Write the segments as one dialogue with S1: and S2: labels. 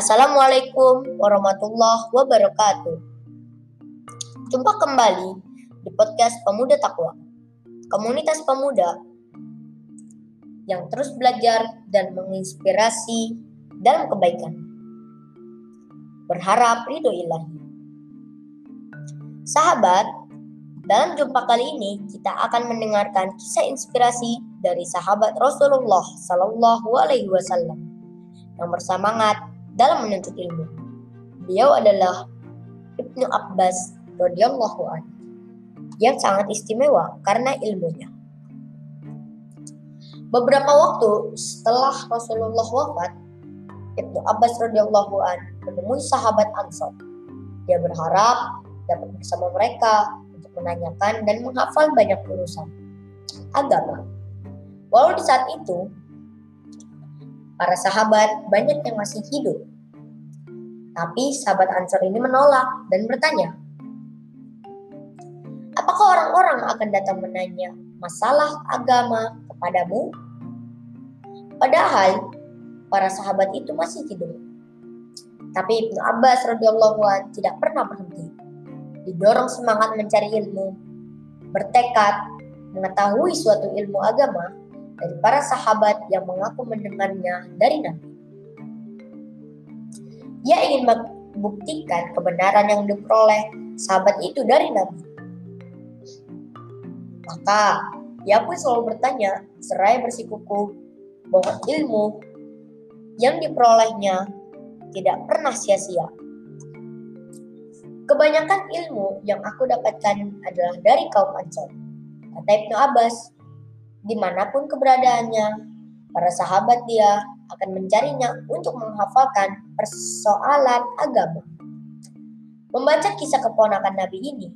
S1: Assalamualaikum warahmatullahi wabarakatuh. Jumpa kembali di podcast Pemuda Takwa, komunitas pemuda yang terus belajar dan menginspirasi dalam kebaikan. Berharap ridho ilahi. Sahabat, dalam jumpa kali ini kita akan mendengarkan kisah inspirasi dari sahabat Rasulullah Sallallahu Alaihi Wasallam yang bersemangat dalam menuntut ilmu. Beliau adalah Ibnu Abbas radhiyallahu anhu yang sangat istimewa karena ilmunya. Beberapa waktu setelah Rasulullah wafat, Ibnu Abbas radhiyallahu anhu menemui sahabat Ansor. Dia berharap dapat bersama mereka untuk menanyakan dan menghafal banyak urusan agama. Walau di saat itu para sahabat banyak yang masih hidup tapi sahabat Ansor ini menolak dan bertanya, Apakah orang-orang akan datang menanya masalah agama kepadamu? Padahal para sahabat itu masih hidup. Tapi Ibnu Abbas radhiyallahu an tidak pernah berhenti. Didorong semangat mencari ilmu, bertekad mengetahui suatu ilmu agama dari para sahabat yang mengaku mendengarnya dari Nabi. Ia ingin membuktikan kebenaran yang diperoleh sahabat itu dari Nabi. Maka ia pun selalu bertanya, seraya bersikuku bahwa ilmu yang diperolehnya tidak pernah sia-sia. Kebanyakan ilmu yang aku dapatkan adalah dari kaum Ansor. Kata Ibnu Abbas, di mana pun keberadaannya, para sahabat dia akan mencarinya untuk menghafalkan persoalan agama. Membaca kisah keponakan Nabi ini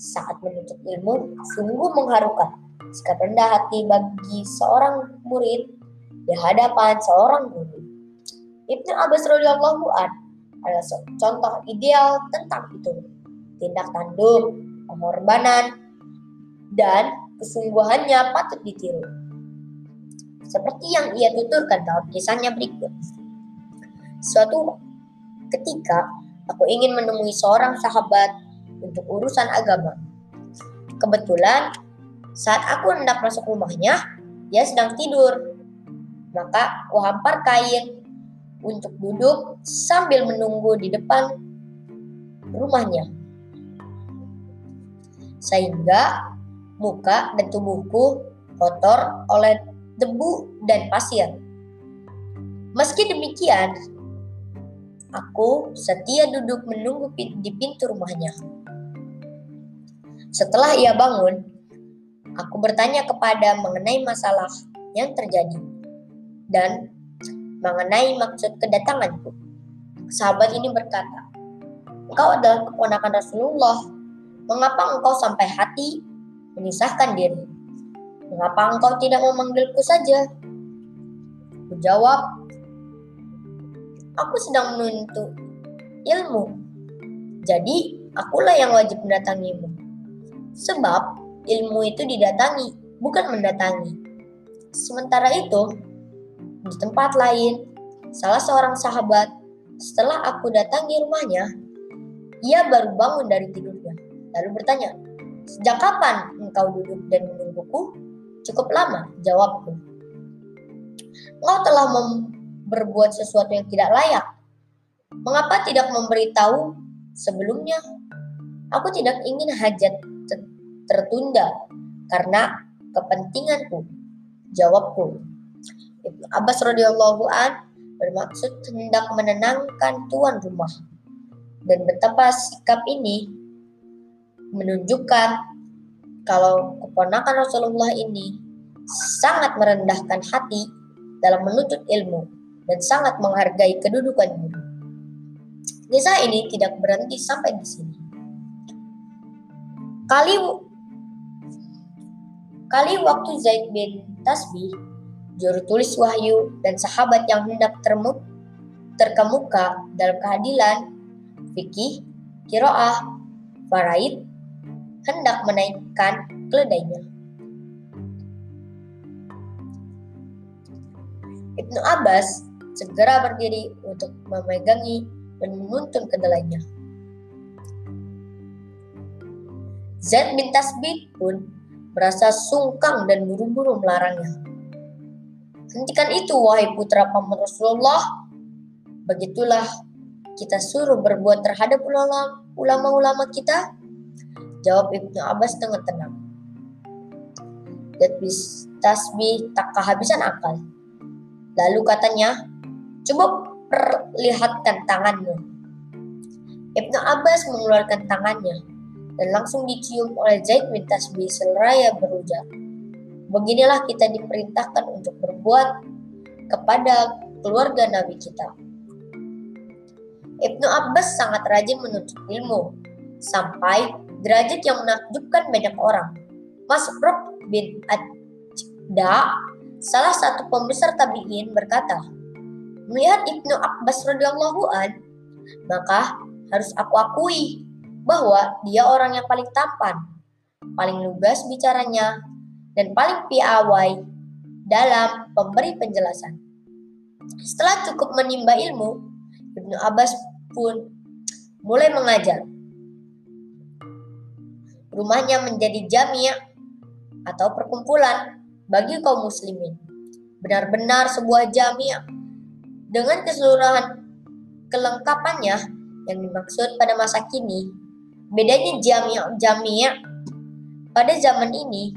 S1: saat menuntut ilmu sungguh mengharukan. Sikap rendah hati bagi seorang murid di hadapan seorang guru. Ibnu Abbas radhiyallahu an adalah contoh ideal tentang itu. Tindak tanduk, pengorbanan, dan kesungguhannya patut ditiru seperti yang ia tuturkan dalam kisahnya berikut. Suatu ketika aku ingin menemui seorang sahabat untuk urusan agama. Kebetulan saat aku hendak masuk rumahnya, dia sedang tidur. Maka aku hampar kain untuk duduk sambil menunggu di depan rumahnya. Sehingga muka dan tubuhku kotor oleh debu, dan pasir. Meski demikian, aku setia duduk menunggu di pintu rumahnya. Setelah ia bangun, aku bertanya kepada mengenai masalah yang terjadi dan mengenai maksud kedatanganku. Sahabat ini berkata, Engkau adalah keponakan Rasulullah. Mengapa engkau sampai hati menisahkan diri? Mengapa engkau tidak memanggilku saja? Kujawab, aku sedang menuntut ilmu. Jadi, akulah yang wajib mendatangimu. Sebab ilmu itu didatangi, bukan mendatangi. Sementara itu, di tempat lain, salah seorang sahabat setelah aku datangi rumahnya, ia baru bangun dari tidurnya, lalu bertanya, Sejak kapan engkau duduk dan menungguku? Cukup lama, jawabku. Engkau telah berbuat sesuatu yang tidak layak. Mengapa tidak memberitahu sebelumnya? Aku tidak ingin hajat tertunda karena kepentinganku. Jawabku. Ibnu Abbas radhiyallahu an bermaksud hendak menenangkan tuan rumah. Dan betapa sikap ini menunjukkan kalau keponakan Rasulullah ini sangat merendahkan hati dalam menuntut ilmu dan sangat menghargai kedudukan guru. Kisah ini tidak berhenti sampai di sini. Kali kali waktu Zaid bin Tasbih, juru tulis wahyu dan sahabat yang hendak termuk, terkemuka dalam keadilan, fikih, kiroah, faraid, hendak menaikkan keledainya. Ibnu Abbas segera berdiri untuk memegangi dan menuntun kedelainya. Zaid bin Tasbih pun merasa sungkang dan buru-buru melarangnya. Hentikan itu, wahai putra paman Rasulullah. Begitulah kita suruh berbuat terhadap ulama-ulama kita? Jawab Ibnu Abbas dengan tenang. Bin Tasbih tak kehabisan akal. Lalu katanya, coba perlihatkan tanganmu. Ibnu Abbas mengeluarkan tangannya dan langsung dicium oleh Zaid bin Tasbih seraya berujar. Beginilah kita diperintahkan untuk berbuat kepada keluarga Nabi kita. Ibnu Abbas sangat rajin menuntut ilmu, sampai derajat yang menakjubkan banyak orang. Masruf bin Adda, salah satu pembesar tabi'in berkata, Melihat Ibnu Abbas radhiyallahu an, maka harus aku akui bahwa dia orang yang paling tampan, paling lugas bicaranya, dan paling piawai dalam memberi penjelasan. Setelah cukup menimba ilmu, Ibnu Abbas pun mulai mengajar. Rumahnya menjadi jamiah atau perkumpulan bagi kaum muslimin. Benar-benar sebuah jamiah dengan keseluruhan kelengkapannya yang dimaksud pada masa kini Bedanya jamiah-jamiah pada zaman ini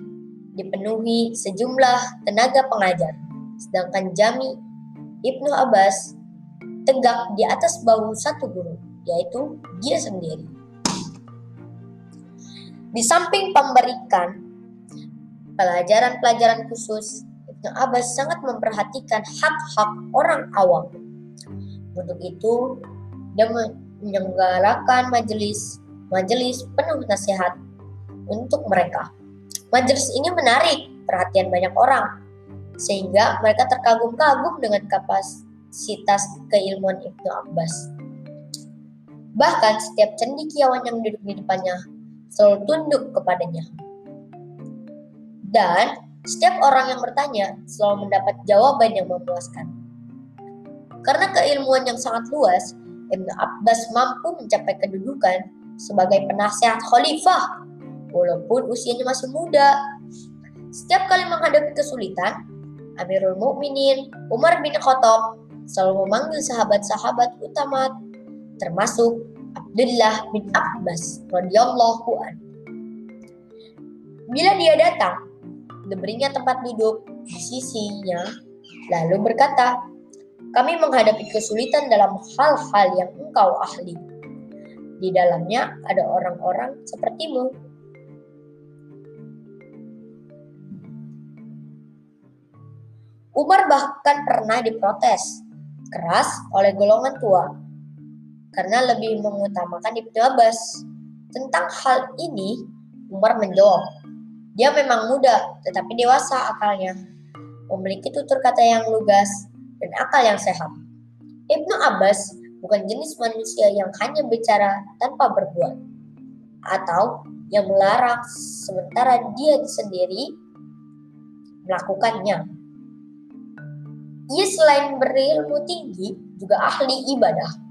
S1: dipenuhi sejumlah tenaga pengajar, sedangkan jami Ibnu Abbas tegak di atas bahu satu guru, yaitu dia sendiri. Di samping memberikan pelajaran-pelajaran khusus, Ibnu Abbas sangat memperhatikan hak-hak orang awam. Untuk itu, dia menyelenggarakan majelis majelis penuh nasihat untuk mereka. Majelis ini menarik perhatian banyak orang, sehingga mereka terkagum-kagum dengan kapasitas keilmuan Ibnu Abbas. Bahkan setiap cendikiawan yang duduk di depannya selalu tunduk kepadanya. Dan setiap orang yang bertanya selalu mendapat jawaban yang memuaskan. Karena keilmuan yang sangat luas, Ibnu Abbas mampu mencapai kedudukan sebagai penasihat khalifah walaupun usianya masih muda. Setiap kali menghadapi kesulitan, Amirul Mukminin Umar bin Khattab selalu memanggil sahabat-sahabat utama termasuk Abdullah bin Abbas radhiyallahu an. Bila dia datang, diberinya tempat duduk di sisinya, lalu berkata, kami menghadapi kesulitan dalam hal-hal yang engkau ahli. Di dalamnya ada orang-orang sepertimu. Umar bahkan pernah diprotes keras oleh golongan tua karena lebih mengutamakan Ibnu Abbas. Tentang hal ini, Umar menjawab, dia memang muda tetapi dewasa akalnya, memiliki tutur kata yang lugas dan akal yang sehat. Ibnu Abbas bukan jenis manusia yang hanya bicara tanpa berbuat, atau yang melarang sementara dia sendiri melakukannya. Ia selain berilmu tinggi, juga ahli ibadah.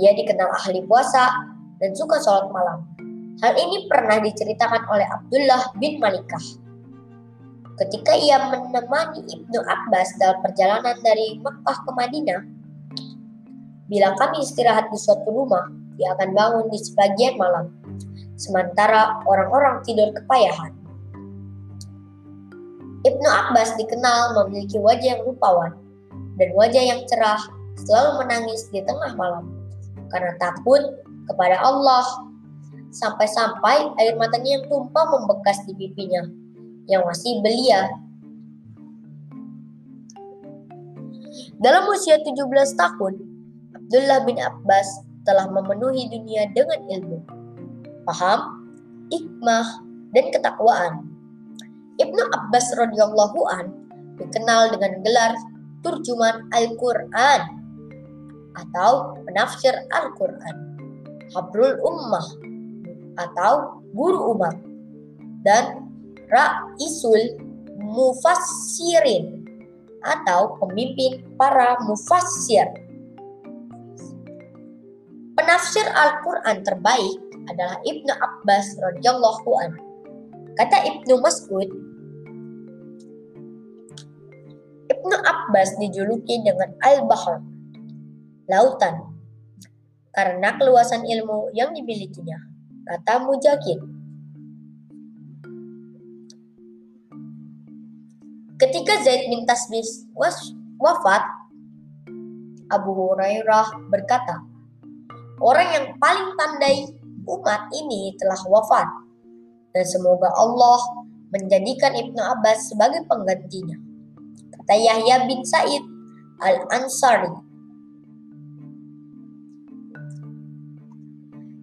S1: Ia dikenal ahli puasa dan suka sholat malam. Hal ini pernah diceritakan oleh Abdullah bin Malikah. Ketika ia menemani Ibnu Abbas dalam perjalanan dari Mekah ke Madinah, Bila kami istirahat di suatu rumah, dia akan bangun di sebagian malam, sementara orang-orang tidur kepayahan. Ibnu Abbas dikenal memiliki wajah yang rupawan dan wajah yang cerah selalu menangis di tengah malam karena takut kepada Allah sampai-sampai air matanya yang tumpah membekas di pipinya yang masih belia. Dalam usia 17 tahun, Abdullah bin Abbas telah memenuhi dunia dengan ilmu, paham, hikmah, dan ketakwaan. Ibnu Abbas radhiyallahu an dikenal dengan gelar turjuman Al-Quran atau penafsir Al-Quran, Habrul Ummah atau guru umat, dan Ra'isul Mufassirin atau pemimpin para mufassir. Penafsir Al-Quran terbaik adalah Ibnu Abbas radhiyallahu an. Kata Ibnu Mas'ud, Ibnu Abbas dijuluki dengan Al-Bahr, lautan, karena keluasan ilmu yang dimilikinya. Kata Mujahid. Ketika Zaid bin Tasbis wafat, Abu Hurairah berkata, Orang yang paling pandai umat ini telah wafat, dan semoga Allah menjadikan Ibnu Abbas sebagai penggantinya. Kata Yahya bin Said al-Ansari.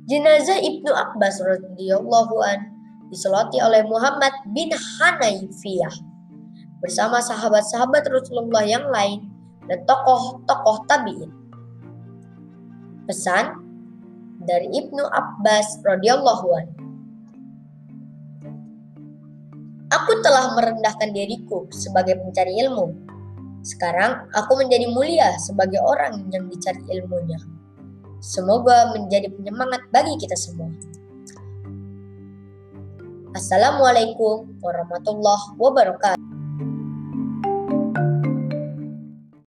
S1: Jenazah Ibnu Abbas radhiyallahu an disolati oleh Muhammad bin Hanifiyah bersama sahabat-sahabat Rasulullah yang lain dan tokoh-tokoh tabi'in. Pesan dari Ibnu Abbas radhiyallahu an. Aku telah merendahkan diriku sebagai pencari ilmu. Sekarang aku menjadi mulia sebagai orang yang dicari ilmunya. Semoga menjadi penyemangat bagi kita semua. Assalamualaikum warahmatullahi wabarakatuh.